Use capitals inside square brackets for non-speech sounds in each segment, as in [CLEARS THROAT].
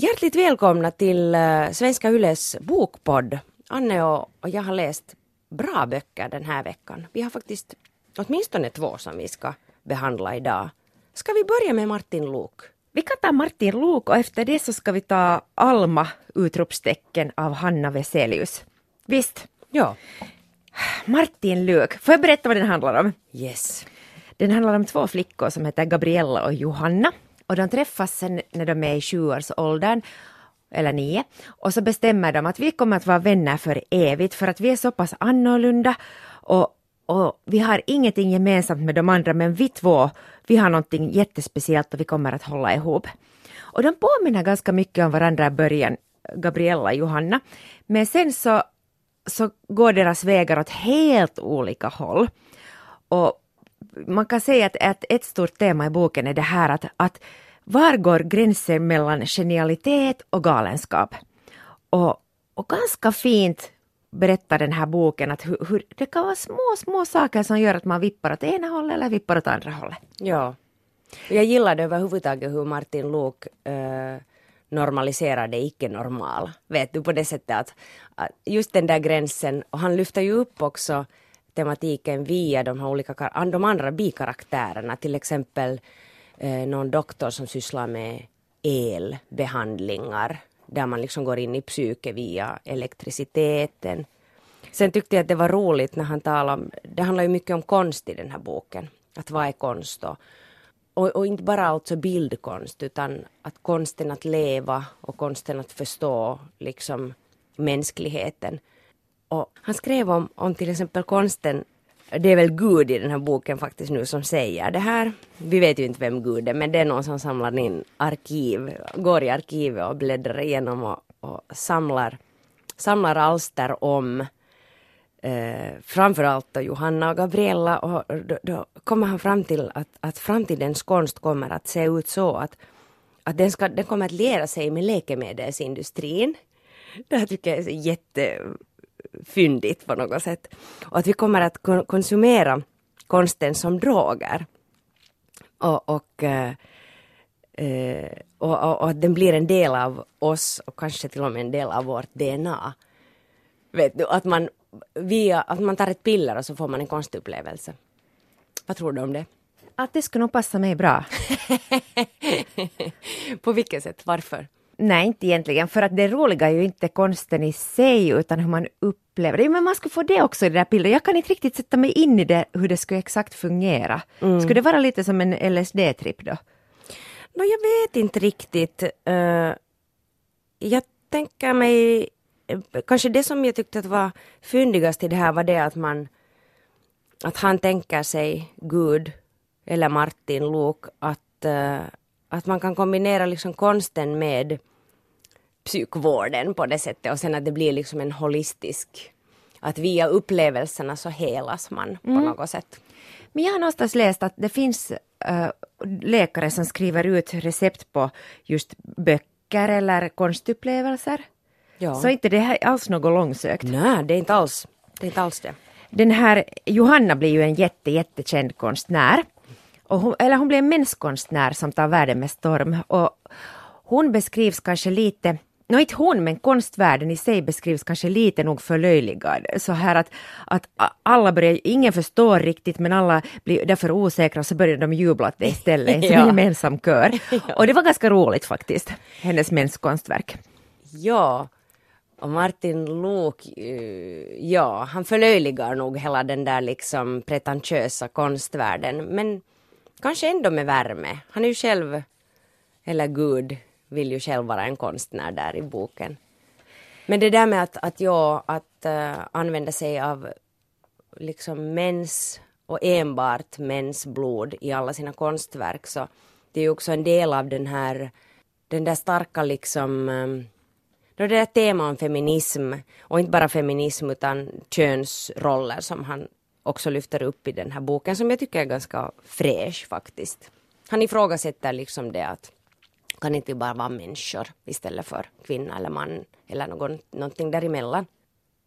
Hjärtligt välkomna till uh, Svenska Yles bokpodd. Anne och, och jag har läst bra böcker den här veckan. Vi har faktiskt åtminstone två som vi ska behandla idag. Ska vi börja med Martin Luuk? Vi kan ta Martin Luuk och efter det så ska vi ta Alma! utropstecken av Hanna Veselius. Visst? Ja. Martin Luuk, får jag berätta vad den handlar om? Yes. Den handlar om två flickor som heter Gabriella och Johanna och de träffas sen när de är i sjuårsåldern eller nio. Och så bestämmer de att vi kommer att vara vänner för evigt för att vi är så pass annorlunda och, och vi har ingenting gemensamt med de andra men vi två, vi har någonting jättespeciellt och vi kommer att hålla ihop. Och de påminner ganska mycket om varandra i början, Gabriella och Johanna. Men sen så, så går deras vägar åt helt olika håll. Och man kan säga att, att ett stort tema i boken är det här att, att var går gränsen mellan genialitet och galenskap? Och, och ganska fint berättar den här boken att hur, hur, det kan vara små, små saker som gör att man vippar åt ena hållet eller vippar åt andra hållet. Ja. Jag gillade överhuvudtaget hur Martin Luuk eh, normaliserar det icke-normala. Vet du, på det sättet att, att, just den där gränsen, och han lyfter ju upp också tematiken via de här olika de andra bikaraktärerna, till exempel eh, någon doktor som sysslar med elbehandlingar där man liksom går in i psyke via elektriciteten. Sen tyckte jag att det var roligt när han talade om, det handlar ju mycket om konst i den här boken, att vad är konst då? och, och, inte bara alltså bildkonst utan att konsten att leva och konsten att förstå liksom mänskligheten. Och han skrev om, om till exempel konsten det är väl Gud i den här boken faktiskt nu som säger det här. Vi vet ju inte vem Gud är men det är någon som samlar in arkiv, går i arkivet och bläddrar igenom och, och samlar, samlar alster om eh, framförallt då Johanna och Gabriella och då, då, kommer han fram till att, att framtidens konst kommer att se ut så att, att den, ska, den kommer att lära sig med läkemedelsindustrin. Det här tycker jag är jätte fyndigt på något sätt. Och att vi kommer att konsumera konsten som droger. Och, och, eh, eh, och, och, och, att den blir en del av oss och kanske till och med en del av vårt DNA. Vet du, att man, via, att man tar ett piller och så får man en konstupplevelse. Vad tror du om det? Att det skulle nog passa mig bra. [LAUGHS] på vilket sätt? Varför? Nej, inte egentligen, för att det roliga är ju inte konsten i sig utan hur man upplever det. Men man skulle få det också i det där pillret. Jag kan inte riktigt sätta mig in i det, hur det skulle exakt fungera. Mm. Skulle det vara lite som en LSD-tripp då? No, jag vet inte riktigt. Uh, jag tänker mig, kanske det som jag tyckte att var fyndigast i det här var det att man, att han tänker sig Gud eller Martin Luuk att uh, att man kan kombinera liksom konsten med psykvården på det sättet och sen att det blir liksom en holistisk, att via upplevelserna så helas man på mm. något sätt. Men jag har någonstans läst att det finns äh, läkare som skriver ut recept på just böcker eller konstupplevelser. Ja. Så inte det här alls något långsökt. Nej, det är inte alls det. Är inte alls det. Den här Johanna blir ju en jätte, jättekänd konstnär. Och hon, eller hon blir en menskonstnär som tar världen med storm. Och hon beskrivs kanske lite Nå, inte hon, men konstvärlden i sig beskrivs kanske lite nog förlöjligad. Så här att, att alla börjar, ingen förstår riktigt men alla blir därför osäkra och så börjar de jubla åt det istället [LAUGHS] som ja. en gemensam kör. [LAUGHS] Och det var ganska roligt faktiskt, hennes menskonstverk. Ja, och Martin Luuk, eh, ja, han förlöjligar nog hela den där liksom pretentiösa konstvärlden. Men Kanske ändå med värme. Han är ju själv, eller Gud, vill ju själv vara en konstnär där i boken. Men det där med att, att, ja, att uh, använda sig av liksom mäns och enbart mäns blod i alla sina konstverk så det är ju också en del av den här, den där starka liksom um, det där temat om feminism och inte bara feminism utan könsroller som han också lyfter upp i den här boken som jag tycker är ganska fräsch faktiskt. Han ifrågasätter liksom det att kan inte bara vara människor istället för kvinna eller man eller någon, någonting däremellan.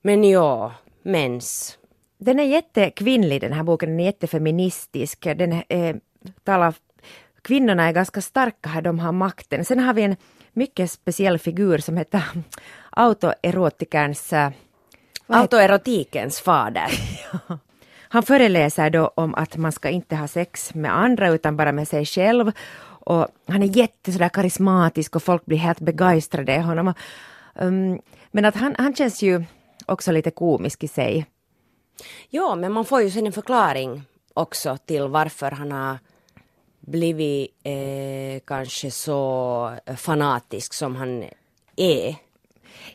Men ja, mens. Den är jättekvinnlig den här boken, den är jättefeministisk. Den eh, talar, kvinnorna är ganska starka här, de har makten. Sen har vi en mycket speciell figur som heter autoerotikerns... eh, Autoerotikens fader. [LAUGHS] Han föreläser då om att man ska inte ha sex med andra utan bara med sig själv. Och han är jätte sådär karismatisk och folk blir helt begeistrade av honom. Um, men att han, han känns ju också lite komisk i sig. Ja, men man får ju sen en förklaring också till varför han har blivit eh, kanske så fanatisk som han är.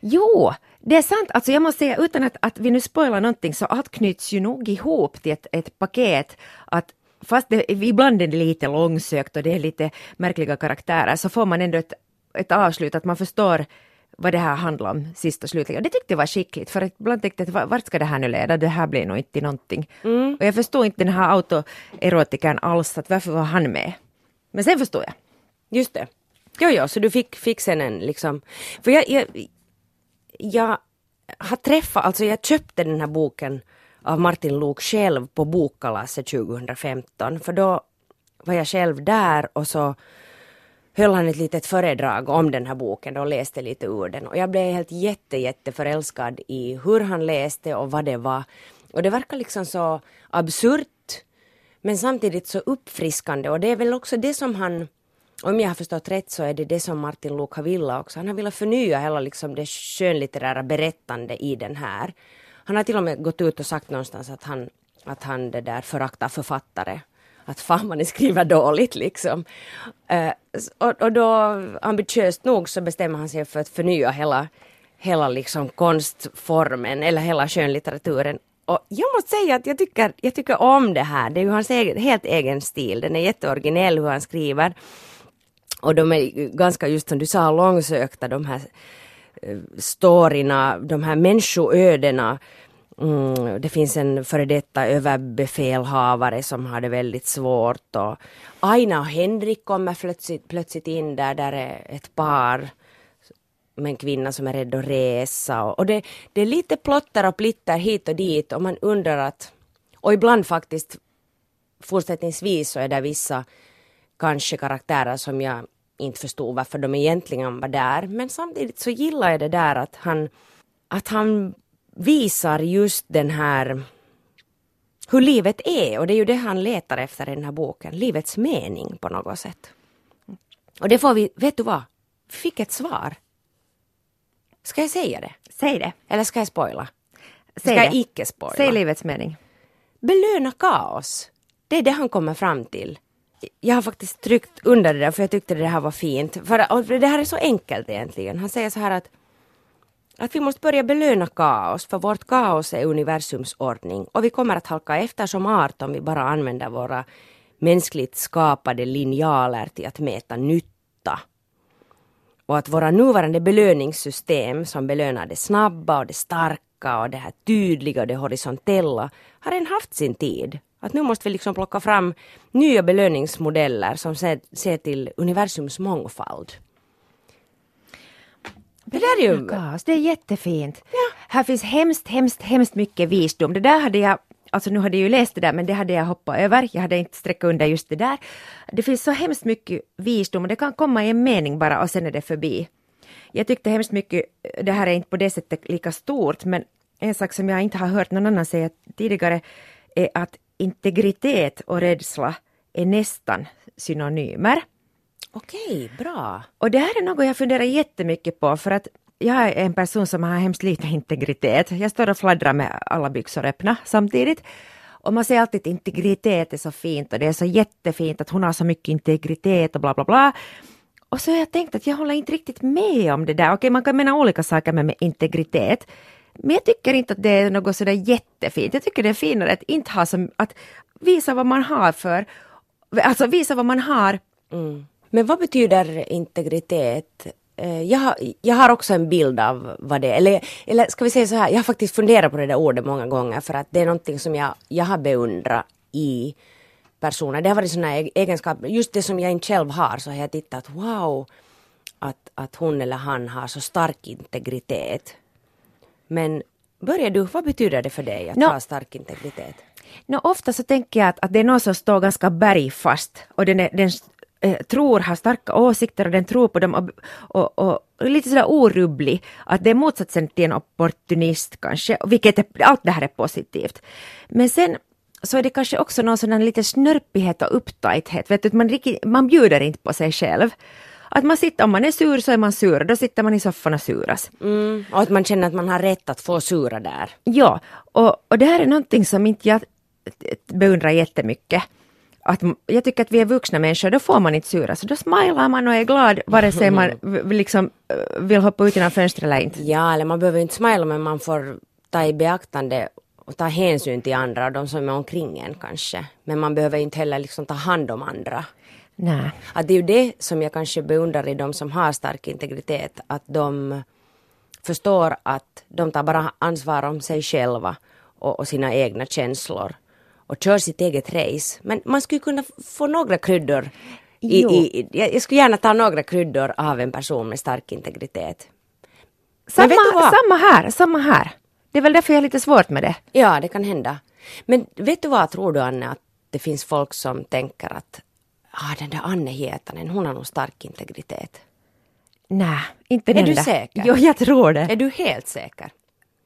Jo, det är sant. Alltså jag måste säga utan att, att vi nu spoilar någonting så allt knyts ju nog ihop till ett, ett paket. Att fast det, ibland är det lite långsökt och det är lite märkliga karaktärer så får man ändå ett, ett avslut att man förstår vad det här handlar om sist och slutligen. Och det tyckte jag var skickligt för ibland tänkte jag att vart ska det här nu leda? Det här blir nog inte någonting. Och jag förstod inte den här autoerotikern alls att varför var han med? Men sen förstod jag. Just det. Jo, jo, så du fick, fick sen en liksom... För jag, jag, jag har träffat, alltså jag köpte den här boken av Martin Luuk själv på bokkalaset 2015. För då var jag själv där och så höll han ett litet föredrag om den här boken och läste lite ur den. Och jag blev helt jätte, jätte förälskad i hur han läste och vad det var. Och det verkar liksom så absurt men samtidigt så uppfriskande och det är väl också det som han om jag har förstått rätt så är det det som Martin Luuk har velat också. Han har velat förnya hela liksom det skönlitterära berättande i den här. Han har till och med gått ut och sagt någonstans att han, att han det där föraktar författare. Att fan vad ni skriver dåligt liksom. Eh, och, och då ambitiöst nog så bestämmer han sig för att förnya hela, hela liksom konstformen eller hela skönlitteraturen. Och jag måste säga att jag tycker, jag tycker om det här. Det är ju hans egen, helt egen stil. Den är jätteoriginell hur han skriver. Och de är ganska, just som du sa, långsökta de här Eh, storyna, de här människoödena. Mm, det finns en före detta överbefälhavare som har det väldigt svårt och Aina och Henrik kommer plötsligt, plötsligt in där, där är ett par med en kvinna som är rädd att resa och, och det, det är lite plotter och plitter hit och dit och man undrar att och ibland faktiskt fortsättningsvis så är det vissa kanske karaktärer som jag inte förstod varför de egentligen var där. Men samtidigt så gillar jag det där att han, att han visar just den här hur livet är och det är ju det han letar efter i den här boken, livets mening på något sätt. Och det får vi, vet du vad? Vi fick ett svar. Ska jag säga det? Säg det. Eller ska jag spoila? Säg ska jag det. icke spoila? Säg livets mening. belöna kaos. Det är det han kommer fram till. Jag har faktiskt tryckt under det där för jag tyckte det här var fint. För det här är så enkelt egentligen. Han säger så här att, att vi måste börja belöna kaos för vårt kaos är universums ordning och vi kommer att halka efter som art om vi bara använder våra mänskligt skapade linjaler till att mäta nytta. Och att våra nuvarande belöningssystem som belönar det snabba och det starka och det här tydliga och det horisontella har redan haft sin tid. Att nu måste vi liksom plocka fram nya belöningsmodeller som ser, ser till universums mångfald. Det där är ju... Det är jättefint. Här finns hemskt, hemskt, hemskt mycket visdom. Det där hade jag, alltså nu hade jag ju läst det där men det hade jag hoppat över. Jag hade inte sträckt under just det där. Det finns så hemskt mycket visdom och det kan komma i en mening bara och sen är det förbi. Jag tyckte hemskt mycket, det här är inte på det sättet lika stort men en sak som jag inte har hört någon annan säga tidigare är att integritet och rädsla är nästan synonymer. Okej, bra. Och det här är något jag funderar jättemycket på för att jag är en person som har hemskt lite integritet. Jag står och fladdrar med alla byxor öppna samtidigt. Och man säger alltid att integritet är så fint och det är så jättefint att hon har så mycket integritet och bla bla bla. Och så har jag tänkt att jag håller inte riktigt med om det där. Okej, man kan mena olika saker med, med integritet. Men jag tycker inte att det är något sådär jättefint. Jag tycker det är finare att inte ha som, att visa vad man har för, alltså visa vad man har Mm. Men vad betyder integritet? Eh, jag har, jag har också en bild av vad det är. Eller, eller ska vi säga så här, jag har faktiskt funderat på det där ordet många gånger för att det är någonting som jag, jag har beundrat i personer. Det har varit sådana e- egenskaper, just det som jag inte själv har så har jag tittat wow att, att hon eller han har så stark integritet. Men börjar du, vad betyder det för dig att Nå- ha stark integritet? Nå, ofta så tänker jag att, att det är någon som står ganska bergfast och den är, den eh, tror har starka åsikter och den tror på dem och, och, och lite sådär orubblig. Att det är motsatsen till en opportunist kanske, vilket är, allt det här är positivt. Men sen så är det kanske också någon sån lite snörpighet och upptajthet. Vet du, man, man bjuder inte på sig själv. Att man sitter, om man är sur så är man sur, då sitter man i soffan och suras. Mm, och att man känner att man har rätt att få sura där. Ja, och, och det här är någonting som inte jag beundrar jättemycket. Att, jag tycker att vi är vuxna människor, då får man inte sura, så då smilar man och är glad vare sig man [LAUGHS] liksom eh, vill hoppa ut genom fönstret eller inte. Ja, eller man behöver inte smila men man får ta i beaktande och ta hänsyn till andra, de som är omkring en kanske. Men man behöver inte heller liksom ta hand om andra. Nej. Att det är ju det som jag kanske beundrar i de som har stark integritet, att de förstår att de tar bara ansvar om sig själva och, och sina egna känslor och kör sitt eget race. Men man skulle kunna få några kryddor. I, i, jag skulle gärna ta några kryddor av en person med stark integritet. Samma, samma här, samma här. Det är väl därför jag har lite svårt med det. Ja, det kan hända. Men vet du vad tror du Anne, att det finns folk som tänker att ah, den där Anne Hietanen, hon har nog stark integritet. Nej, inte den Är du säker? Jo, jag tror det. Är du helt säker?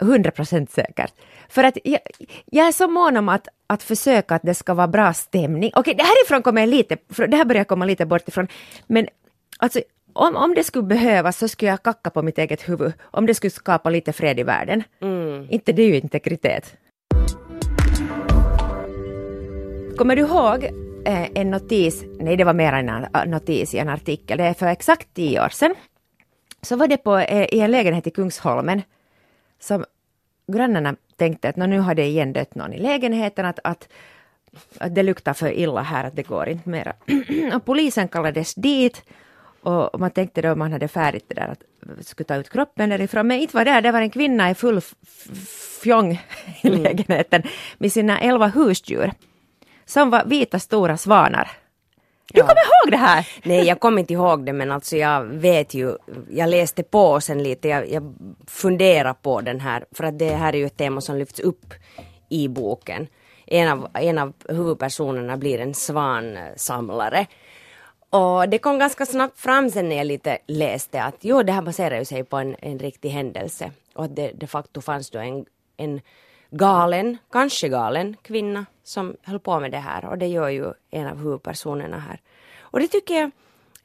100 procent säkert. För att jag, jag, är så mån om att, att försöka att det ska vara bra stämning. Okej, det härifrån kommer jag lite, det här börjar komma lite bort ifrån, men alltså om, om det skulle behövas så skulle jag kacka på mitt eget huvud om det skulle skapa lite fred i världen. Mm. Inte det är ju integritet. Kommer du ihåg en notis, nej det var mer än en notis i en artikel, det är för exakt tio år sedan. Så var det på, eh, i en lägenhet i Kungsholmen som grannarna tänkte att nu har det igen dött någon i lägenheten, att, att, att det luktar för illa här, att det går inte mera. [CLEARS THROAT] och polisen kallades dit och man tänkte då man hade färdigt det där att skulle ta ut kroppen därifrån, men inte var det, det var en kvinna i full fjong i mm. lägenheten med sina elva husdjur som var vita stora svanar. Du ja. kommer ihåg det här? Nej, jag kommer inte ihåg det, men alltså jag vet ju, jag läste på sen lite, jag, jag funderar på den här, för att det här är ju ett tema som lyfts upp i boken. En av, en av huvudpersonerna blir en svansamlare. Och det kom ganska snabbt fram sen när jag lite läste att jo, det här baserar ju sig på en, en riktig händelse. Och att det de facto fanns då en, en galen, kanske galen kvinna som höll på med det här och det gör ju en av huvudpersonerna här. Och det tycker jag,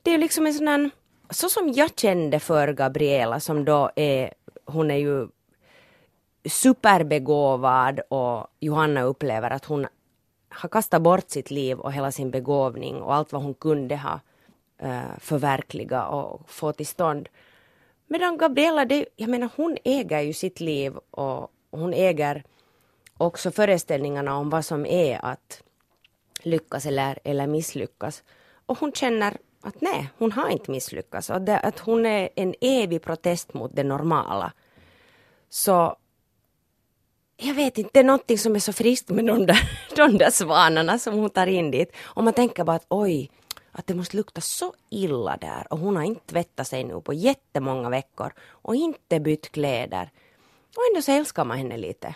det är liksom en sån här, så som jag kände för Gabriela som då är, hon är ju superbegåvad och Johanna upplever att hon har kastat bort sitt liv och hela sin begåvning och allt vad hon kunde ha uh, förverkliga och få till stånd. Medan Gabriella, det, jag menar hon äger ju sitt liv och hon äger också föreställningarna om vad som är att lyckas eller, eller misslyckas. Och hon känner att nej, hon har inte misslyckats. Och det, att hon är en evig protest mot det normala. Så jag vet inte, det är någonting som är så friskt med de där, [LAUGHS] de där svanarna som hon tar in dit. Och man tänker bara att oj, att det måste lukta så illa där och hon har inte tvättat sig nu på jättemånga veckor och inte bytt kläder. Och ändå så älskar man henne lite.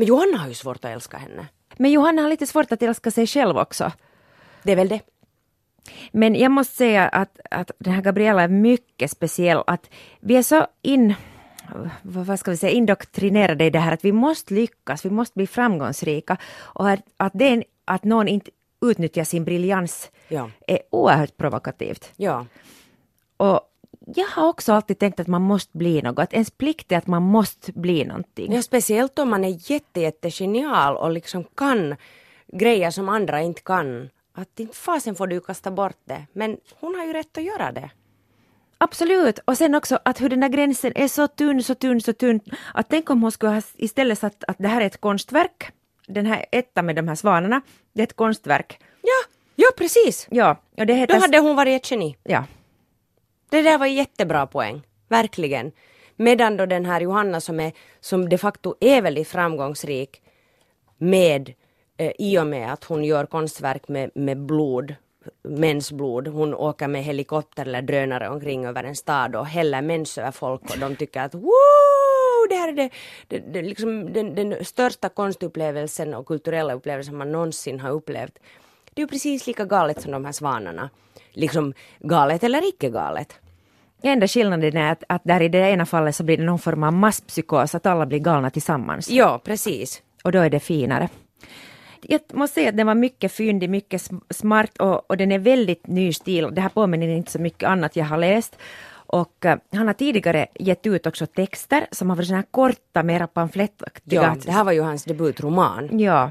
Men Johanna har ju svårt att älska henne. Men Johanna har lite svårt att älska sig själv också. Det är väl det. Men jag måste säga att, att den här Gabriella är mycket speciell. Att vi är så in, vad ska vi säga, indoktrinerade i det här att vi måste lyckas, vi måste bli framgångsrika. Och att, att, det, att någon inte utnyttjar sin briljans ja. är oerhört provokativt. Ja. Och jag har också alltid tänkt att man måste bli något, att ens plikt är att man måste bli någonting. Ja, speciellt om man är jätte, jätte genial och liksom kan grejer som andra inte kan. Att inte fasen får du kasta bort det, men hon har ju rätt att göra det. Absolut, och sen också att hur den där gränsen är så tunn, så tunn, så tunn. Att tänk om hon skulle ha istället sagt att det här är ett konstverk. Den här ettan med de här svanarna, det är ett konstverk. Ja, ja precis. Ja, och det heter... Då hade hon varit ett geni. Ja, det där var jättebra poäng, verkligen. Medan då den här Johanna som, är, som de facto är väldigt framgångsrik med eh, i och med att hon gör konstverk med, med blod, mensblod. Hon åker med helikopter eller drönare omkring över en stad och häller mens över folk och de tycker att Woo! det här är det, det, det liksom den, den största konstupplevelsen och kulturella upplevelsen man någonsin har upplevt. Det är ju precis lika galet som de här svanarna. Liksom galet eller icke galet. Enda skillnaden är att, att där i det ena fallet så blir det någon form av masspsykos, att alla blir galna tillsammans. Ja, precis. Och då är det finare. Jag måste säga att den var mycket fyndig, mycket smart och, och den är väldigt ny stil. Det här påminner inte så mycket annat jag har läst. Och uh, han har tidigare gett ut också texter som har varit såna här korta, mera pamflettaktiga. Ja, det här var ju hans debutroman. Ja.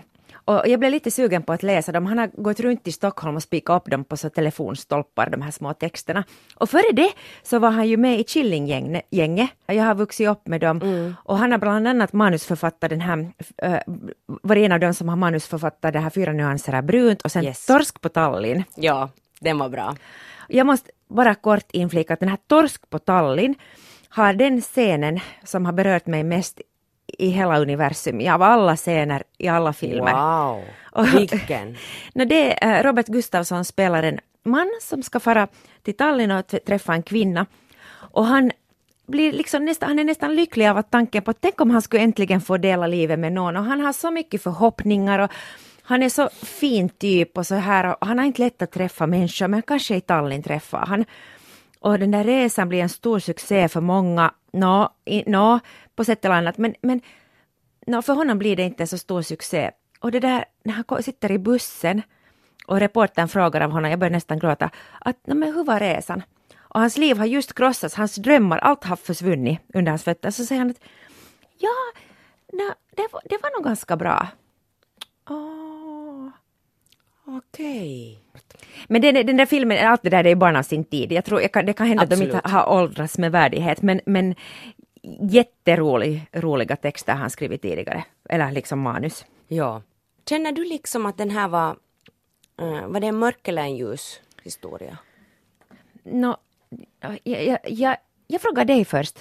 Och jag blev lite sugen på att läsa dem. Han har gått runt i Stockholm och spikat upp dem på så telefonstolpar, de här små texterna. Och före det så var han ju med i Killinggänget. Jag har vuxit upp med dem. Mm. Och han har bland annat manusförfattat den här, äh, var en av dem som har manusförfattat det här Fyra nyanser av brunt och sen yes. Torsk på Tallinn. Ja, den var bra. Jag måste bara kort inflika att den här Torsk på Tallinn har den scenen som har berört mig mest i hela universum, av alla scener, i alla filmer. Wow, vilken! [LAUGHS] no, det är Robert Gustafsson spelar en man som ska fara till Tallinn och träffa en kvinna. Och han blir liksom nästan, han är nästan lycklig av att tanken på, tänk om han skulle äntligen få dela livet med någon och han har så mycket förhoppningar och han är så fin typ och så här och han har inte lätt att träffa människor men kanske i Tallinn träffar han. Och den där resan blir en stor succé för många, nå, no, no, på sätt eller annat, men, men no, för honom blir det inte en så stor succé. Och det där när han sitter i bussen och reportern frågar av honom, jag börjar nästan gråta, att no, men hur var resan? Och hans liv har just krossats, hans drömmar, allt har försvunnit under hans fötter. Så säger han att ja, no, det, var, det var nog ganska bra. Okej. Men den, den där filmen, allt det där det är barn av sin tid. Jag tror, jag kan, det kan hända Absolut. att de inte har åldrats med värdighet, men, men jätteroliga texter han skrivit tidigare, eller liksom manus. Ja. Känner du liksom att den här var, uh, var det en mörk eller en ljus historia? No, jag, jag, jag, jag frågar dig först.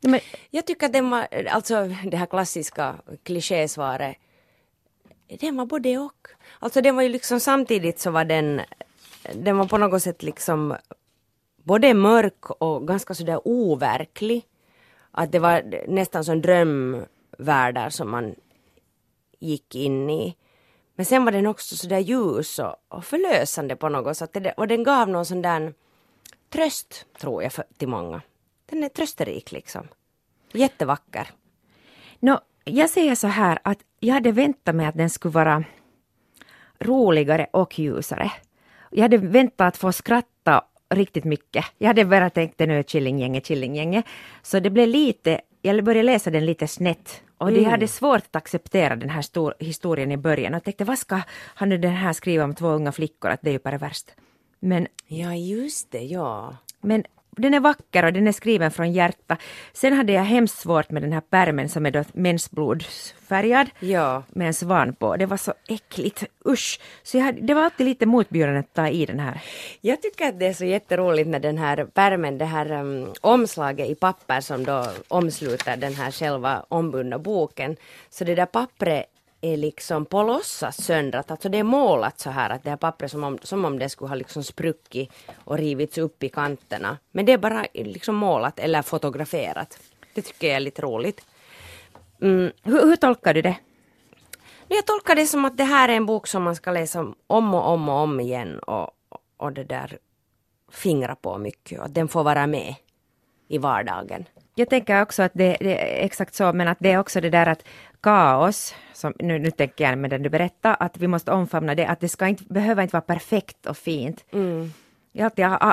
Men... Jag tycker att den var, alltså det här klassiska klichésvaret, den var både och. Alltså den var ju liksom samtidigt så var den, den var på något sätt liksom både mörk och ganska sådär overklig. Att det var nästan som drömvärldar som man gick in i. Men sen var den också sådär ljus och, och förlösande på något sätt. Och den gav någon sån där tröst, tror jag, för, till många. Den är trösterik liksom. Jättevacker. No, jag säger så här att jag hade väntat mig att den skulle vara roligare och ljusare. Jag hade väntat att få skratta riktigt mycket. Jag hade bara tänkt det nu är Killinggänget, Killinggänget. Så det blev lite, jag började läsa den lite snett och mm. de hade svårt att acceptera den här stor, historien i början och tänkte vad ska han nu den här skriva om två unga flickor, att det är ju bara värst. Men... Ja, just det, ja. Men den är vacker och den är skriven från hjärta. Sen hade jag hemskt svårt med den här pärmen som är då mensblodsfärgad ja. med en svan på. Det var så äckligt, usch! Så jag, det var alltid lite motbjudande att ta i den här. Jag tycker att det är så jätteroligt med den här pärmen, det här um, omslaget i papper som då omsluter den här själva ombundna boken. Så det där pappret är liksom på låtsas söndrat. Alltså det är målat så här att det här pappret som om, som om det skulle ha liksom spruckit och rivits upp i kanterna. Men det är bara liksom målat eller fotograferat. Det tycker jag är lite roligt. Mm. Hur, hur tolkar du det? Jag tolkar det som att det här är en bok som man ska läsa om och om och om igen och, och det där fingra på mycket och att den får vara med i vardagen. Jag tänker också att det, det, är exakt så, men att det är också det där att kaos, som, nu, nu tänker jag med den du berättade, att vi måste omfamna det, att det ska inte, behöver inte vara perfekt och fint. Mm. Jag,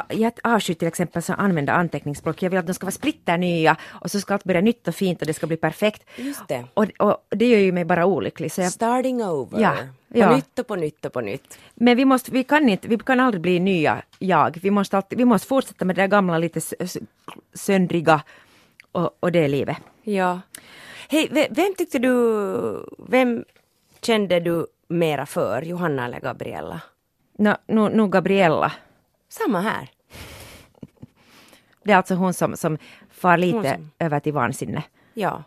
jag avskyr till exempel att använda anteckningsblock. Jag vill att de ska vara splitter nya och så ska allt börja nytt och fint och det ska bli perfekt. Just det. Och, och det gör ju mig bara olycklig. Så jag, Starting over. Ja, på ja. nytt och på nytt och på nytt. Men vi, måste, vi, kan inte, vi kan aldrig bli nya jag. Vi måste, alltid, vi måste fortsätta med det gamla lite söndriga och, och det livet. Ja. Hej, vem tyckte du, vem kände du mera för, Johanna eller Gabriella? No, nu, nu Gabriella. Samma här. Det är alltså hon som, som far lite som... över till vansinne. Ja.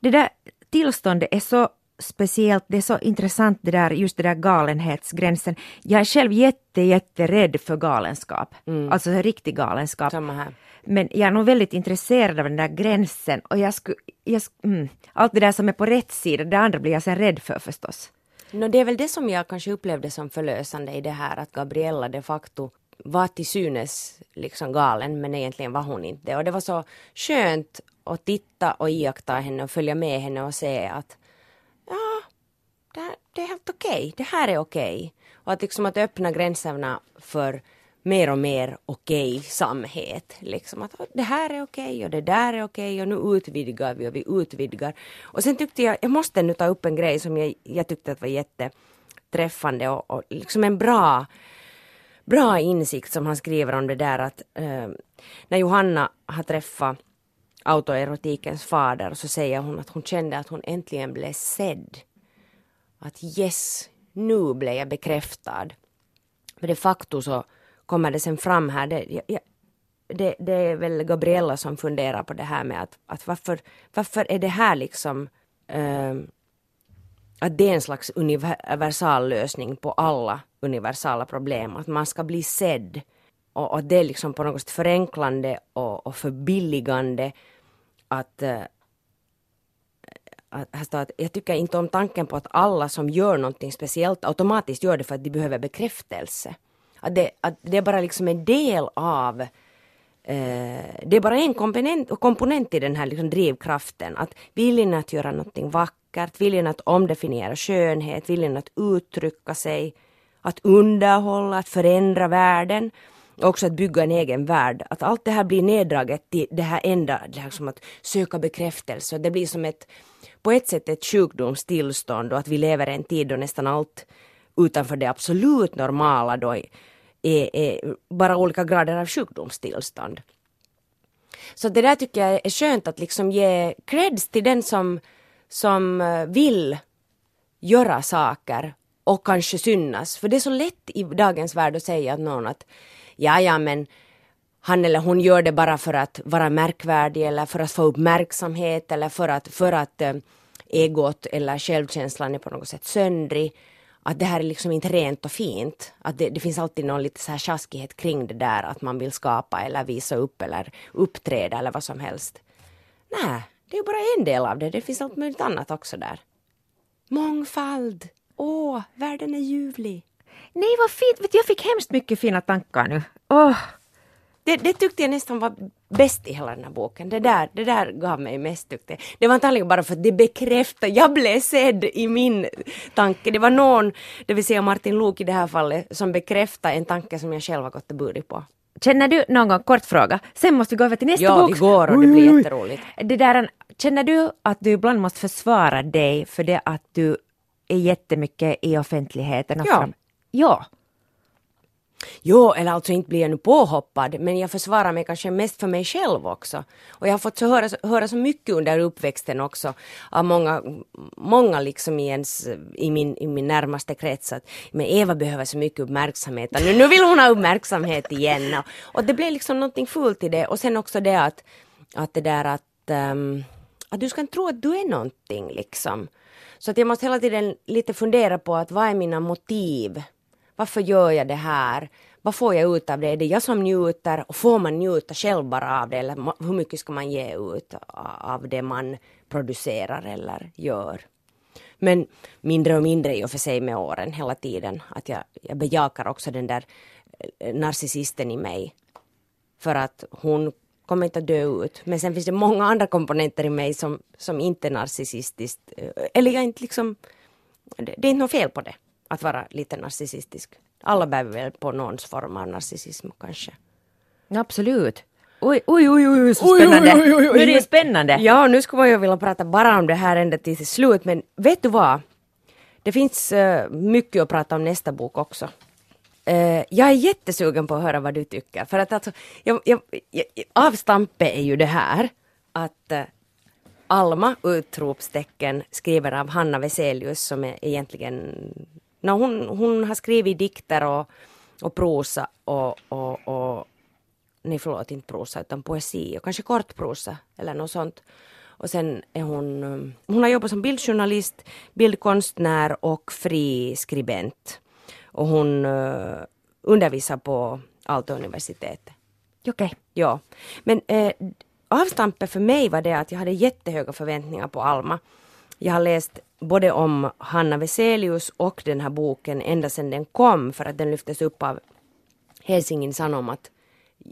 Det där tillståndet är så speciellt, det är så intressant det där, just det där galenhetsgränsen. Jag är själv jätte, jätterädd för galenskap. Mm. Alltså riktig galenskap. Samma här. Men jag är nog väldigt intresserad av den där gränsen och jag skulle, jag, mm, allt det där som är på rätt sida, det andra blir jag sen rädd för förstås. No, det är väl det som jag kanske upplevde som förlösande i det här att Gabriella de facto var till synes liksom galen men egentligen var hon inte. Och det var så skönt att titta och iaktta henne och följa med henne och se att ja, det, här, det är helt okej, okay. det här är okej. Okay. Och att liksom att öppna gränserna för mer och mer okej-samhet. Liksom att det här är okej och det där är okej och nu utvidgar vi och vi utvidgar. Och sen tyckte jag, jag måste nu ta upp en grej som jag, jag tyckte att var jätteträffande och, och liksom en bra bra insikt som han skriver om det där att eh, när Johanna har träffat autoerotikens fader så säger hon att hon kände att hon äntligen blev sedd. Att yes, nu blev jag bekräftad. För de facto så kommer det sen fram här, det, jag, det, det, är väl Gabriella som funderar på det här med att, att varför, varför är det här liksom äh, att det är en slags universal lösning på alla universala problem, att man ska bli sedd och, och det är liksom på något sätt förenklande och, och förbilligande att, eh, här står att jag tycker inte om tanken på att alla som gör någonting speciellt automatiskt gör det för att de behöver bekräftelse. Att det, att det är bara liksom en del av eh, det är bara en komponent, komponent i den här liksom drivkraften. Att viljan att göra någonting vackert, viljan att omdefiniera skönhet, viljan att uttrycka sig, att underhålla, att förändra världen. Också att bygga en egen värld. Att allt det här blir neddraget till det här enda, det här som att söka bekräftelse. Det blir som ett, på ett sätt ett sjukdomstillstånd och att vi lever i en tid då nästan allt utanför det absolut normala då är, är bara olika grader av sjukdomstillstånd. Så det där tycker jag är skönt att liksom ge creds till den som, som eh, vill göra saker och kanske synas. För det är så lätt i dagens värld att säga att någon att ja, ja, men han eller hon gör det bara för att vara märkvärdig eller för att få uppmärksamhet eller för att, för att äh, egot eller självkänslan är på något sätt söndrig att det här är liksom inte rent och fint. Att det, det, finns alltid någon lite så här tjaskighet kring det där att man vill skapa eller visa upp eller uppträda eller vad som helst. Nej, det är bara en del av det. Det finns allt möjligt annat också där. Mångfald. Åh, världen är ljuvlig. Nej, vad fint. Jag fick hemskt mycket fina tankar nu. Åh. Det, det, tyckte jag nästan var bäst i hela den här boken. Det där, det där gav mig mest tyckte jag. Det var antagligen bara för att det bekräftade, jag blev sedd i min tanke. Det var någon, det vill säga Martin Luuk i det här fallet, som bekräftade en tanke som jag själv har gått och burit på. Känner du någon gång, kort fråga, sen måste vi gå över till nästa ja, bok. Ja, vi går och det blir jätteroligt. Det där, känner du att du ibland måste försvara dig för det att du är jättemycket i offentligheten? ja. Fram? Ja. Jo, eller alltså inte blir jag nu påhoppad, men jag försvarar mig kanske mest för mig själv också. Och jag har fått så höra, höra så mycket under uppväxten också av många, många liksom i, ens, i, min, i min närmaste krets att men Eva behöver så mycket uppmärksamhet, nu, nu vill hon ha uppmärksamhet igen. Och, och det blev liksom någonting fult i det. Och sen också det att, att det där att, um, att du ska inte tro att du är någonting liksom. Så att jag måste hela tiden lite fundera på att vad är mina motiv? Varför gör jag det här? Vad får jag ut av det? Är det jag som njuter? Och får man njuta själv bara av det? Eller hur mycket ska man ge ut av det man producerar eller gör? Men mindre och mindre i och för sig med åren hela tiden. Att jag, jag bejakar också den där eh, narcissisten i mig. För att hon kommer inte att dö ut. Men sen finns det många andra komponenter i mig som, som inte är narcissistiskt. Eh, eller jag inte liksom, det, det är inte något fel på det, att vara lite narcissistisk. Alla bär väl på någon form av narcissism kanske. Absolut. Oj, oj, oj, oj, så spännande. Oj, oj, oj, oj. Nu är det spännande. Ja, nu skulle man ju vilja prata bara om det här ända till slut, men vet du vad? Det finns uh, mycket att prata om nästa bok också. Uh, jag är jättesugen på att höra vad du tycker. För att alltså, jag, jag, jag, avstampe är ju det här att uh, Alma, utropstecken, skriver av Hanna Veselius som är egentligen... No, hon, hon har skrivit dikter och, och prosa och, och, och... Nej, förlåt, inte prosa utan poesi och kanske kortprosa eller något sånt. Och sen är hon... Hon har jobbat som bildjournalist, bildkonstnär och fri skribent. Och hon uh, undervisar på Aalto-universitetet. Okej. Okay. Ja. Men uh, avstampet för mig var det att jag hade jättehöga förväntningar på Alma. Jag har läst både om Hanna Veselius och den här boken ända sedan den kom för att den lyftes upp av Helsingin Sanomat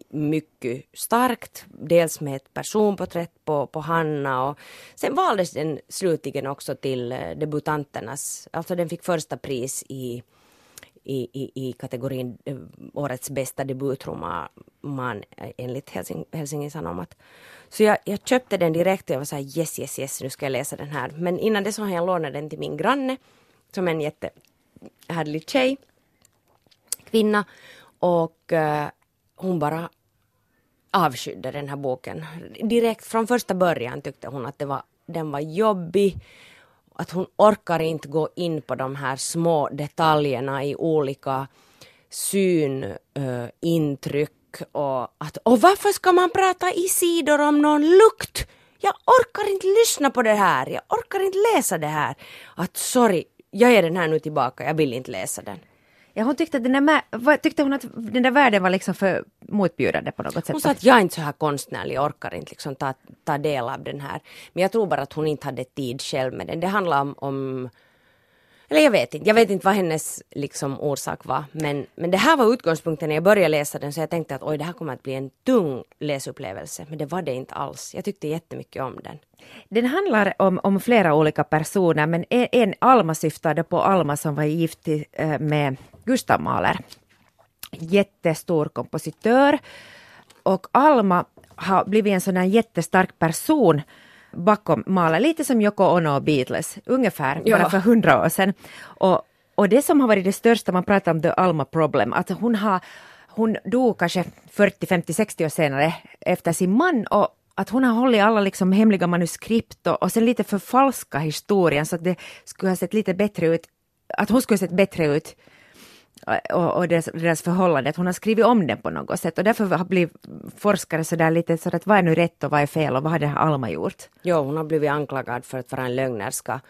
mycket starkt. Dels med ett personporträtt på, på Hanna och sen valdes den slutligen också till eh, debutanternas, alltså den fick första pris i i, i, i kategorin eh, årets bästa debutroman eh, enligt Helsing, Helsingin Sanomat. Så jag, jag, köpte den direkt och jag var så här yes, yes, yes, nu ska jag läsa den här. Men innan det så har jag lånat den till min granne som är en jättehärlig tjej, kvinna. Och uh, hon bara avskydde den här boken. Direkt från första början tyckte hon att det var, den var jobbig att hon orkar inte gå in på de här små detaljerna i olika synintryck eh, uh, och att och varför ska man prata i sidor om någon lukt? Jag orkar inte lyssna på det här, jag orkar inte läsa det här. Att sorry, jag ger den här nu tillbaka, jag vill inte läsa den. Ja, hon tyckte, att den där, tyckte hon att den där världen var liksom för motbjudande på något sätt? Hon sa att jag är inte så här konstnärlig, jag orkar inte liksom ta, ta del av den här. Men jag tror bara att hon inte hade tid själv med den. Det handlar om, om eller jag vet inte, jag vet inte vad hennes liksom orsak var. Men, men det här var utgångspunkten när jag började läsa den så jag tänkte att oj det här kommer att bli en tung läsupplevelse. Men det var det inte alls. Jag tyckte jättemycket om den. Den handlar om, om flera olika personer men en, en Alma syftade på Alma som var gift eh, med Gustav Mahler. Jättestor kompositör. Och Alma har blivit en sån här jättestark person bakom Mahler, lite som Yoko Ono och Beatles, ungefär, ja. bara för hundra år sedan. Och, och det som har varit det största, man pratar om the Alma problem, att hon har hon dog kanske 40, 50, 60 år senare efter sin man och att hon har hållit alla liksom hemliga manuskript och, och sen lite förfalska historien så att det skulle ha sett lite bättre ut, att hon skulle ha sett bättre ut och, och deras, deras förhållande, att hon har skrivit om den på något sätt och därför har blivit forskare sådär lite så att vad är nu rätt och vad är fel och vad har det här Alma gjort? Jo, hon har blivit anklagad för att vara en lögnerska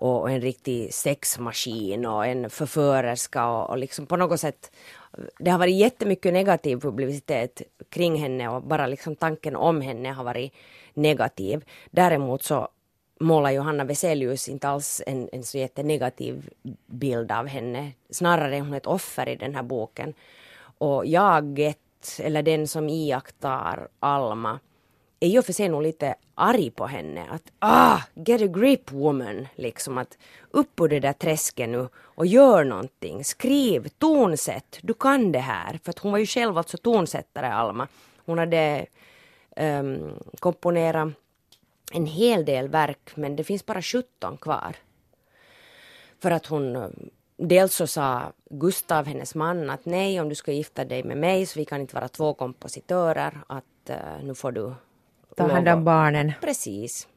och en riktig sexmaskin och en förförerska och, och liksom på något sätt det har varit jättemycket negativ publicitet kring henne och bara liksom tanken om henne har varit negativ. Däremot så målar Johanna Veselius inte alls en, en så jättenegativ bild av henne. Snarare är hon ett offer i den här boken. Och jaget, eller den som iakttar Alma, är ju för sig nog lite arg på henne. Att ah, get a grip woman, liksom att upp ur det där träsket nu och gör någonting. Skriv, tonsätt, du kan det här. För att hon var ju själv alltså tonsättare, Alma. Hon hade um, komponerat en hel del verk men det finns bara 17 kvar. För att hon Dels så sa Gustav, hennes man, att nej om du ska gifta dig med mig så vi kan inte vara två kompositörer. Att uh, nu får du Ta hand om barnen. Precis.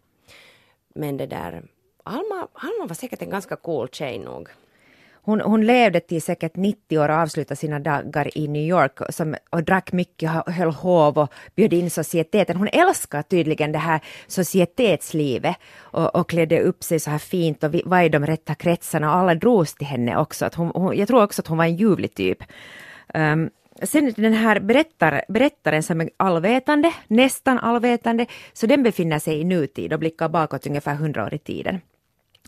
Men det där, Alma, Alma var säkert en ganska cool tjej nog. Hon, hon levde till säkert 90 år och avslutade sina dagar i New York som, och drack mycket, höll hov och bjöd in societeten. Hon älskar tydligen det här societetslivet och, och klädde upp sig så här fint och var i de rätta kretsarna och alla drogs till henne också. Att hon, hon, jag tror också att hon var en ljuvlig typ. Um, sen den här berättar, berättaren som är allvetande, nästan allvetande, så den befinner sig i nutid och blickar bakåt ungefär hundra år i tiden.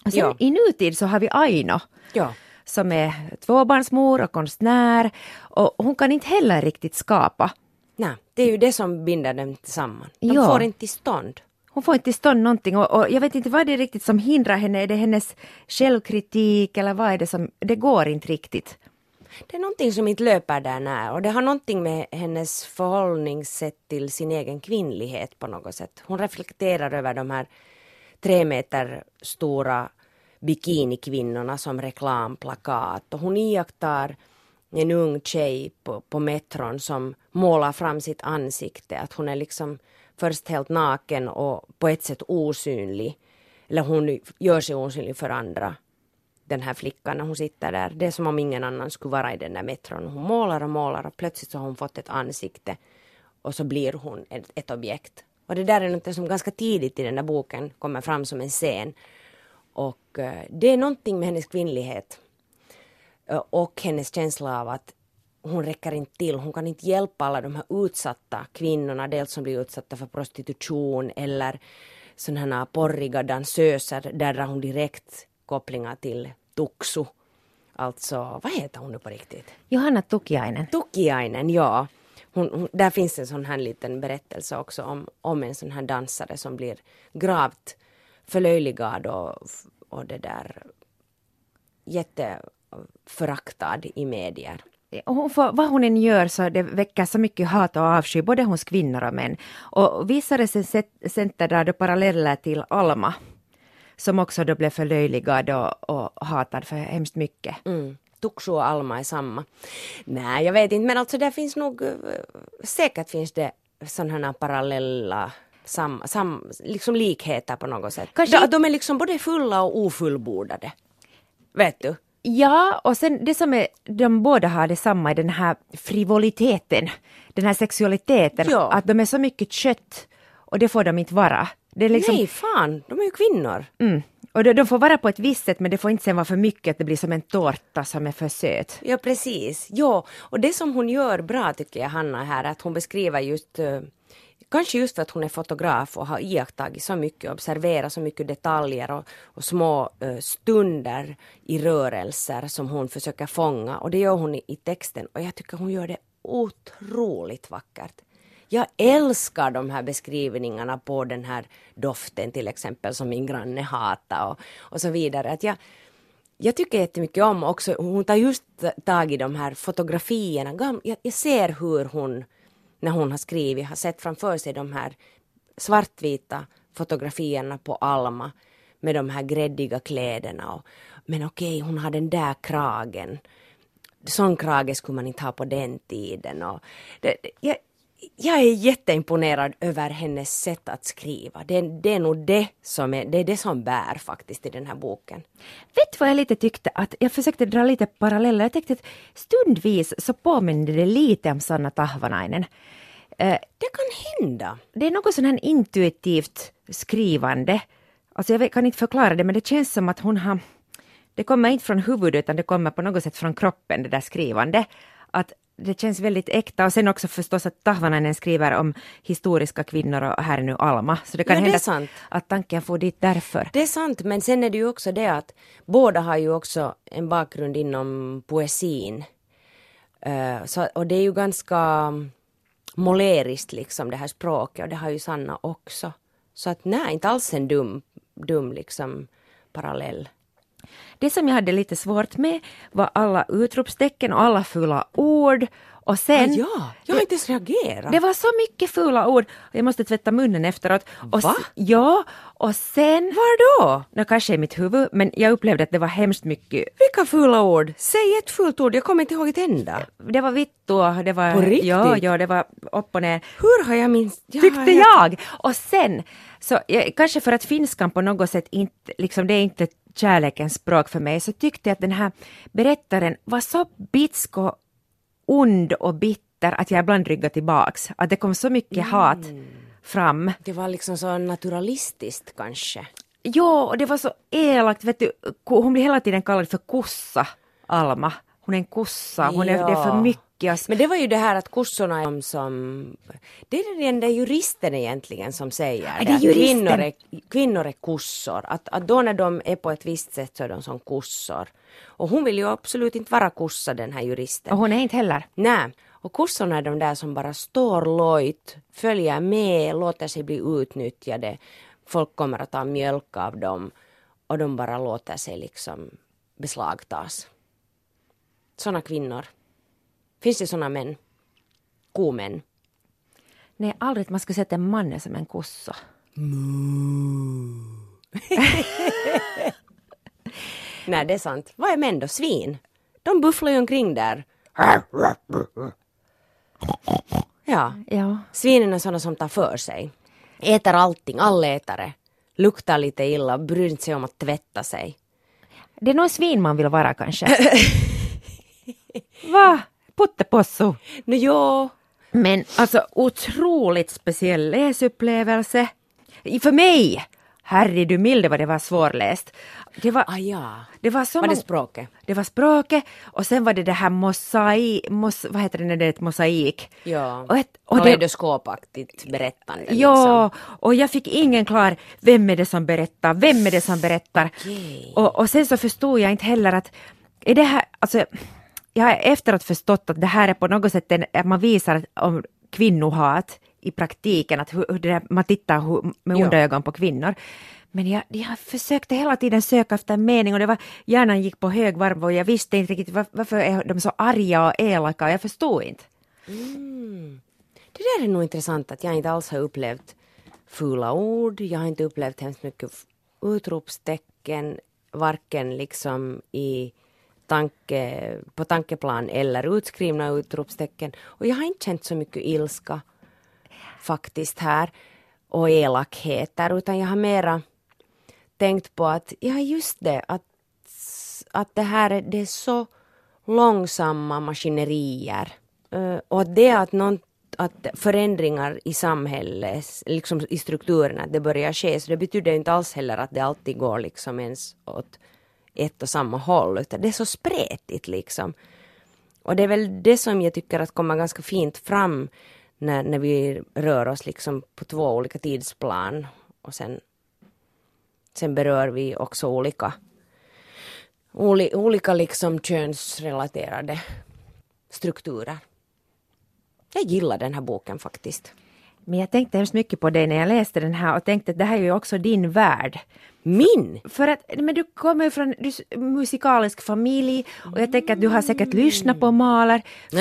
Sen ja. i nutid så har vi Aino. Ja som är tvåbarnsmor och konstnär och hon kan inte heller riktigt skapa. Nej, det är ju det som binder dem samman. De ja. får inte till stånd. Hon får inte till stånd någonting och, och, jag vet inte vad det är riktigt som hindrar henne. Är det hennes självkritik eller vad är det som, det går inte riktigt. Det är någonting som inte löper där när och det har någonting med hennes förhållningssätt till sin egen kvinnlighet på något sätt. Hon reflekterar över de här tre meter stora bikinikvinnorna som reklamplakat och hon iakttar en ung tjej på, på metron som målar fram sitt ansikte, att hon är liksom först helt naken och på ett sätt osynlig. Eller hon gör sig osynlig för andra. Den här flickan när hon sitter där. Det är som om ingen annan skulle vara i den där metron. Hon målar och målar och plötsligt så har hon fått ett ansikte. Och så blir hon ett, ett objekt. Och det där är något som ganska tidigt i den där boken kommer fram som en scen. Och eh, det är någonting med hennes kvinnlighet eh, och hennes känsla av att hon räcker inte till. Hon kan inte hjälpa alla de här utsatta kvinnorna, dels som blir utsatta för prostitution eller sådana här porriga dansöser. Där drar hon direkt kopplingar till Tuksu. Alltså, vad heter hon nu på riktigt? Johanna Tukiainen. Tukiainen, ja. Hon, hon, där finns en sån här liten berättelse också om, om en sån här dansare som blir gravt förlöjligad och, och det där jätteföraktad i medier. Hon får, vad hon än gör så det väcker så mycket hat och avsky både hos kvinnor och män. Och visade sig center där då paralleller till Alma som också då blev förlöjligad och, och hatad för hemskt mycket. Mm. Tuksu och Alma är samma. Nej, jag vet inte, men alltså det finns nog, eh, säkert finns det sådana parallella sam, sam, liksom likheter på något sätt. Kanske... De, de är liksom både fulla och ofullbordade. Vet du? Ja, och sen det som är, de båda har detsamma i den här frivoliteten, den här sexualiteten, ja. att de är så mycket kött och det får de inte vara. Det är liksom... Nej, fan, de är ju kvinnor. Mm. Och de, de, får vara på ett visst sätt men det får inte sen vara för mycket att det blir som en tårta som är för söt. Ja precis, ja och det som hon gör bra tycker jag Hanna här att hon beskriver just uh, Kanske just för att hon är fotograf och har iakttagit så mycket, observerat så mycket detaljer och, och små uh, stunder i rörelser som hon försöker fånga och det gör hon i, i texten och jag tycker hon gör det otroligt vackert. Jag älskar de här beskrivningarna på den här doften till exempel som min granne hatar och, och så vidare. Att jag, jag tycker jättemycket om också, hon tar just tag i de här fotografierna. Jag, jag ser hur hon, när hon har skrivit, har sett framför sig de här svartvita fotografierna på Alma med de här gräddiga kläderna. Och, men okej, hon har den där kragen. Sån krage skulle man inte ha på den tiden. Och det, jag, jag är jätteimponerad över hennes sätt att skriva. Det, det är nog det som, är, det är det som bär faktiskt i den här boken. Vet du vad jag lite tyckte att jag försökte dra lite paralleller. Jag tyckte att stundvis så påminner det lite om Sanna Tahvanainen. Eh, det kan hända. Det är något sån här intuitivt skrivande. Alltså jag kan inte förklara det men det känns som att hon har det kommer inte från huvudet utan det kommer på något sätt från kroppen det där skrivande. Att det känns väldigt äkta och sen också förstås att Tahvanainen skriver om historiska kvinnor och här är nu Alma. Så det kan ja, hända det sant. att tanken får dit därför. Det är sant, men sen är det ju också det att båda har ju också en bakgrund inom poesin. Uh, så, och det är ju ganska måleriskt liksom det här språket och det har ju Sanna också. Så att nej, inte alls en dum, dum liksom parallell. Det som jag hade lite svårt med var alla utropstecken och alla fula ord. Och sen... Ah, ja, jag har inte ens reagerat. Det var så mycket fula ord. Jag måste tvätta munnen efteråt. Och Va? Ja, och sen... Var då? No, kanske i mitt huvud, men jag upplevde att det var hemskt mycket. Vilka fula ord? Säg ett fult ord, jag kommer inte ihåg ett enda. Det var vittu och det var... På riktigt? Ja, ja, det var upp och ner. Hur har jag minst... Tyckte jag! Och sen, så kanske för att finskan på något sätt inte, liksom det är inte kärlekens språk för mig, så tyckte jag att den här berättaren var så bitsk och ond och bitter att jag ibland ryggade tillbaks. Att det kom så mycket mm. hat fram. Det var liksom så naturalistiskt kanske. Ja, och det var så elakt. Vet du, hon blir hela tiden kallad för kossa, Alma. Hon är en kossa, hon är, ja. det är för mycket lyckas. Men det var ju det här att kossorna är som... Det är den där juristen egentligen som säger är det. Att kvinnor, är, kvinnor är kossor. Att, att då när de är på ett visst sätt så är de som kossor. Och hon vill ju absolut inte vara kossa den här juristen. Och hon är inte heller. Nej. Och kossorna är de där som bara står lojt, följer med, låter sig bli utnyttjade. Folk kommer att ta mjölk av dem och de bara låter sig liksom beslagtas. Såna kvinnor. Finns det män? Komän? Nej, aldrig man ska sätta en man som en kossa. [LAUGHS] Nej, det är sant. Vad är män då? Svin? De bufflar ju omkring där. Ja. ja. Svinen är sådana som tar för sig. Äter allting, allätare. Luktar lite illa, bryr sig om att tvätta sig. Det är nog svin man vill vara kanske. [LAUGHS] Va? Puttepossu. No, ja. Men alltså otroligt speciell läsupplevelse. För mig Herre du milde vad det var svårläst. Det var, Ah, ja. det var som Var det språket? det var språket och sen var det det här mosaik, mos, vad heter det när det är ett mosaik? Ja. Och, ett, och Kaleidoskopaktigt berättande. ja, och jag fick ingen klar, vem är det som berättar, vem är det som berättar? Okej. Och, och sen så förstod jag inte heller att, är det här, alltså, jag har efteråt förstått att det här är på något sätt en, att man visar om kvinnohat i praktiken, att hur, hur där, man tittar hur, med Ja. onda ögon på kvinnor. Men jag, jag försökte hela tiden söka efter en mening och det var, hjärnan gick på högvarv och jag visste inte riktigt var, varför är de så arga och elaka, jag förstod inte. Det där är nog intressant att jag inte alls har upplevt fula ord. Jag har inte upplevt hemskt mycket utropstecken, varken liksom i tanke, på tankeplan eller utskrivna utropstecken. Och jag har inte känt så mycket ilska faktiskt här och elakheter utan jag har mera tänkt på att, ja just det, att, att det här är, det är så långsamma maskinerier. Eh, och att det att, någon, att förändringar i samhället, liksom i strukturerna, det börjar ske. Så det betyder inte alls heller att det alltid går liksom ens åt ett och samma håll, utan det är så spretigt liksom. Och det är väl det som jag tycker att kommer ganska fint fram när, när vi rör oss liksom på två olika tidsplan och sen, sen berör vi också olika, oli, olika liksom könsrelaterade strukturer. Jag gillar den här boken faktiskt. Men jag tänkte hemskt mycket på det när jag läste den här och tänkte att det här är ju också din värld. Min! För att men du kommer ju från du, musikalisk familj och jag tänker att du har säkert lyssnat på Mahler. [LAUGHS]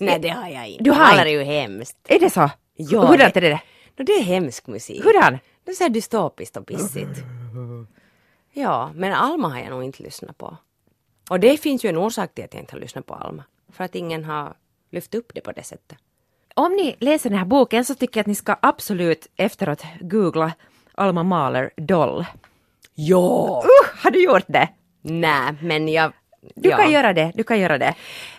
Nej, det har jag inte. Du har Mahler är ju hemskt. Är det så? Ja, Hurdant är det? No, det är hemsk musik. Hurdan? Det är så här dystopiskt och pissigt. Ja, men Alma har jag nog inte lyssnat på. Och det finns ju en orsak till att jag inte har lyssnat på Alma. För att ingen har lyft upp det på det sättet. Om ni läser den här boken så tycker jag att ni ska absolut efteråt googla Alma Mahler Doll. Ja! Uh, har du gjort det? Nej, men jag... Du ja. kan göra det, du kan göra det.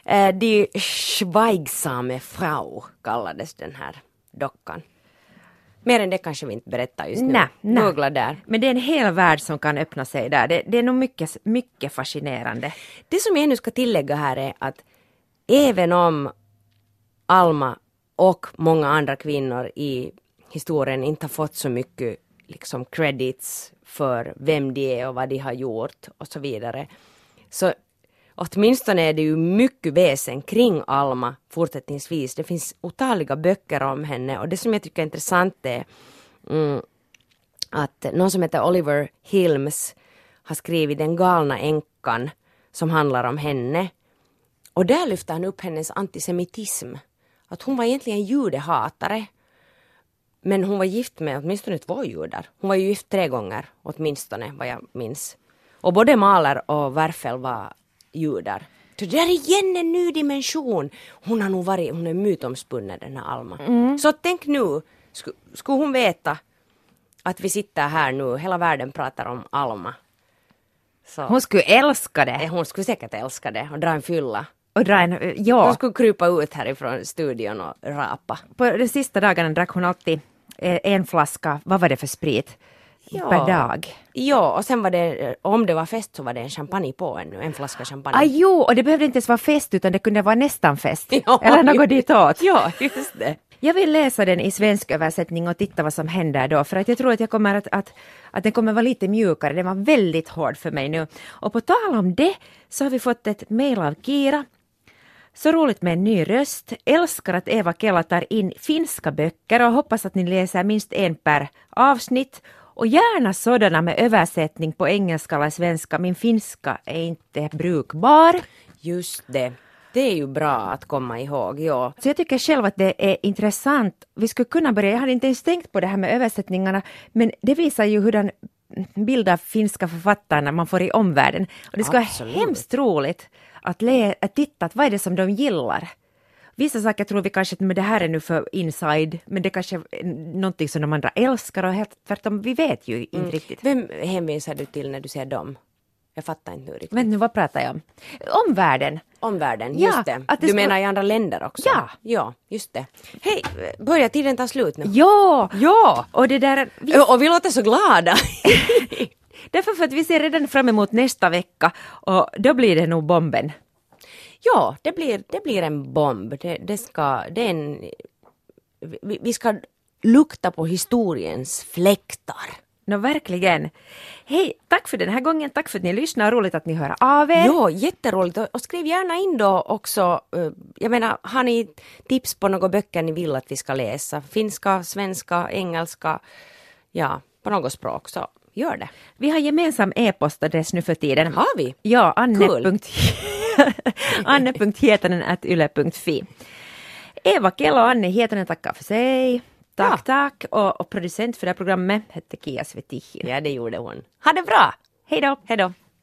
Eh, Die Schweigsame Frau kallades den här dockan. Mer än det kanske vi inte berättar just nu. Nej. Googla där. Men det är en hel värld som kan öppna sig där. Det, det är nog mycket, mycket fascinerande. Det som jag nu ska tillägga här är att även om Alma och många andra kvinnor i historien inte har fått så mycket liksom credits för vem de är och vad de har gjort och så vidare. Så åtminstone är det ju mycket väsen kring Alma fortsättningsvis. Det finns otaliga böcker om henne och det som jag tycker är intressant är mm, att någon som heter Oliver Hilms har skrivit Den galna änkan som handlar om henne. Och där lyfter han upp hennes antisemitism. Att hon var egentligen judehatare. Men hon var gift med åtminstone två judar. Hon var ju gift tre gånger åtminstone vad jag minns. Och både Mahler och Werfel var judar. Så det där är igen en ny dimension. Hon har nog varit, hon är mytomspunnen den här Alma. Så tänk nu, sku, skulle hon veta att vi sitter här nu, hela världen pratar om Alma. Så Hon skulle älska det. hon skulle säkert älska det och dra en fylla. Och dra en, Hon ja, skulle krypa ut härifrån studion och rapa. på de sista dagarna drack hon alltid eh, en flaska, vad var det för sprit? Ja. Per dag. Ja, och sen var det, om det var fest så var det en champagne på ännu, en flaska champagne. Ah, jo, och det behövde inte ens vara fest utan det kunde vara nästan fest. [LAUGHS] Ja, Eller något ditåt. Ja, just det. Jag vill läsa den i svensk översättning och titta vad som händer då, för att jag tror att jag kommer att, att, att den kommer vara lite mjukare. Den var väldigt hård för mig nu. Och på tal om det så har vi fått ett mejl av Kira. Så roligt med en ny röst. Älskar att Eva Kela tar in finska böcker och hoppas att ni läser minst en per avsnitt. Och gärna sådana med översättning på engelska eller svenska. Min finska är inte brukbar. Just det. Det är ju bra att komma ihåg, ja. Så jag tycker själv att det är intressant. Vi skulle kunna börja, jag hade inte ens tänkt på det här med översättningarna, men det visar ju hurdan bild av finska författarna man får i omvärlden. Och det skulle Absolut. vara hemskt roligt att, le, att titta, att vad är det som de gillar? Vissa saker tror vi kanske att men det här är nu för inside, men det kanske är någonting som de andra älskar och helt tvärtom, vi vet ju inte riktigt. Vem hänvisar du till när du säger dem? Jag fattar inte nu riktigt. Men nu, vad pratar jag om? Om världen. Omvärlden, Ja, just det. det du menar i andra länder också? Ja. Ja, just det. Hej, börjar tiden ta slut nu? Ja! Ja! Och det där, vi, Och vi låter så glada. [LAUGHS] därför för att vi ser redan fram emot nästa vecka och då blir det nog bomben. ja, det blir, det blir en bomb. Det, det ska, det är en, vi, vi ska lukta på historiens fläktar. Nå verkligen. Hej, tack för den här gången, tack för att ni lyssnar, roligt att ni hör av er. Ja, jätteroligt. Och skriv gärna in då också, eh, jag menar, har ni tips på några böcker ni vill att vi ska läsa? Finska, svenska, engelska, ja, på något språk, så gör det. Vi har gemensam e-postadress nu för tiden. Har vi? Ja, anne. Cool. [LAUGHS] anne.hietanen.yle.fi. Eva Kelo och Anne Hietanen tackar för sig. Tack, Ja. tack. Och, och producent för det här programmet hette Kia Svetihin. Ja, det gjorde hon. Ha det bra! Hej då! Hej då!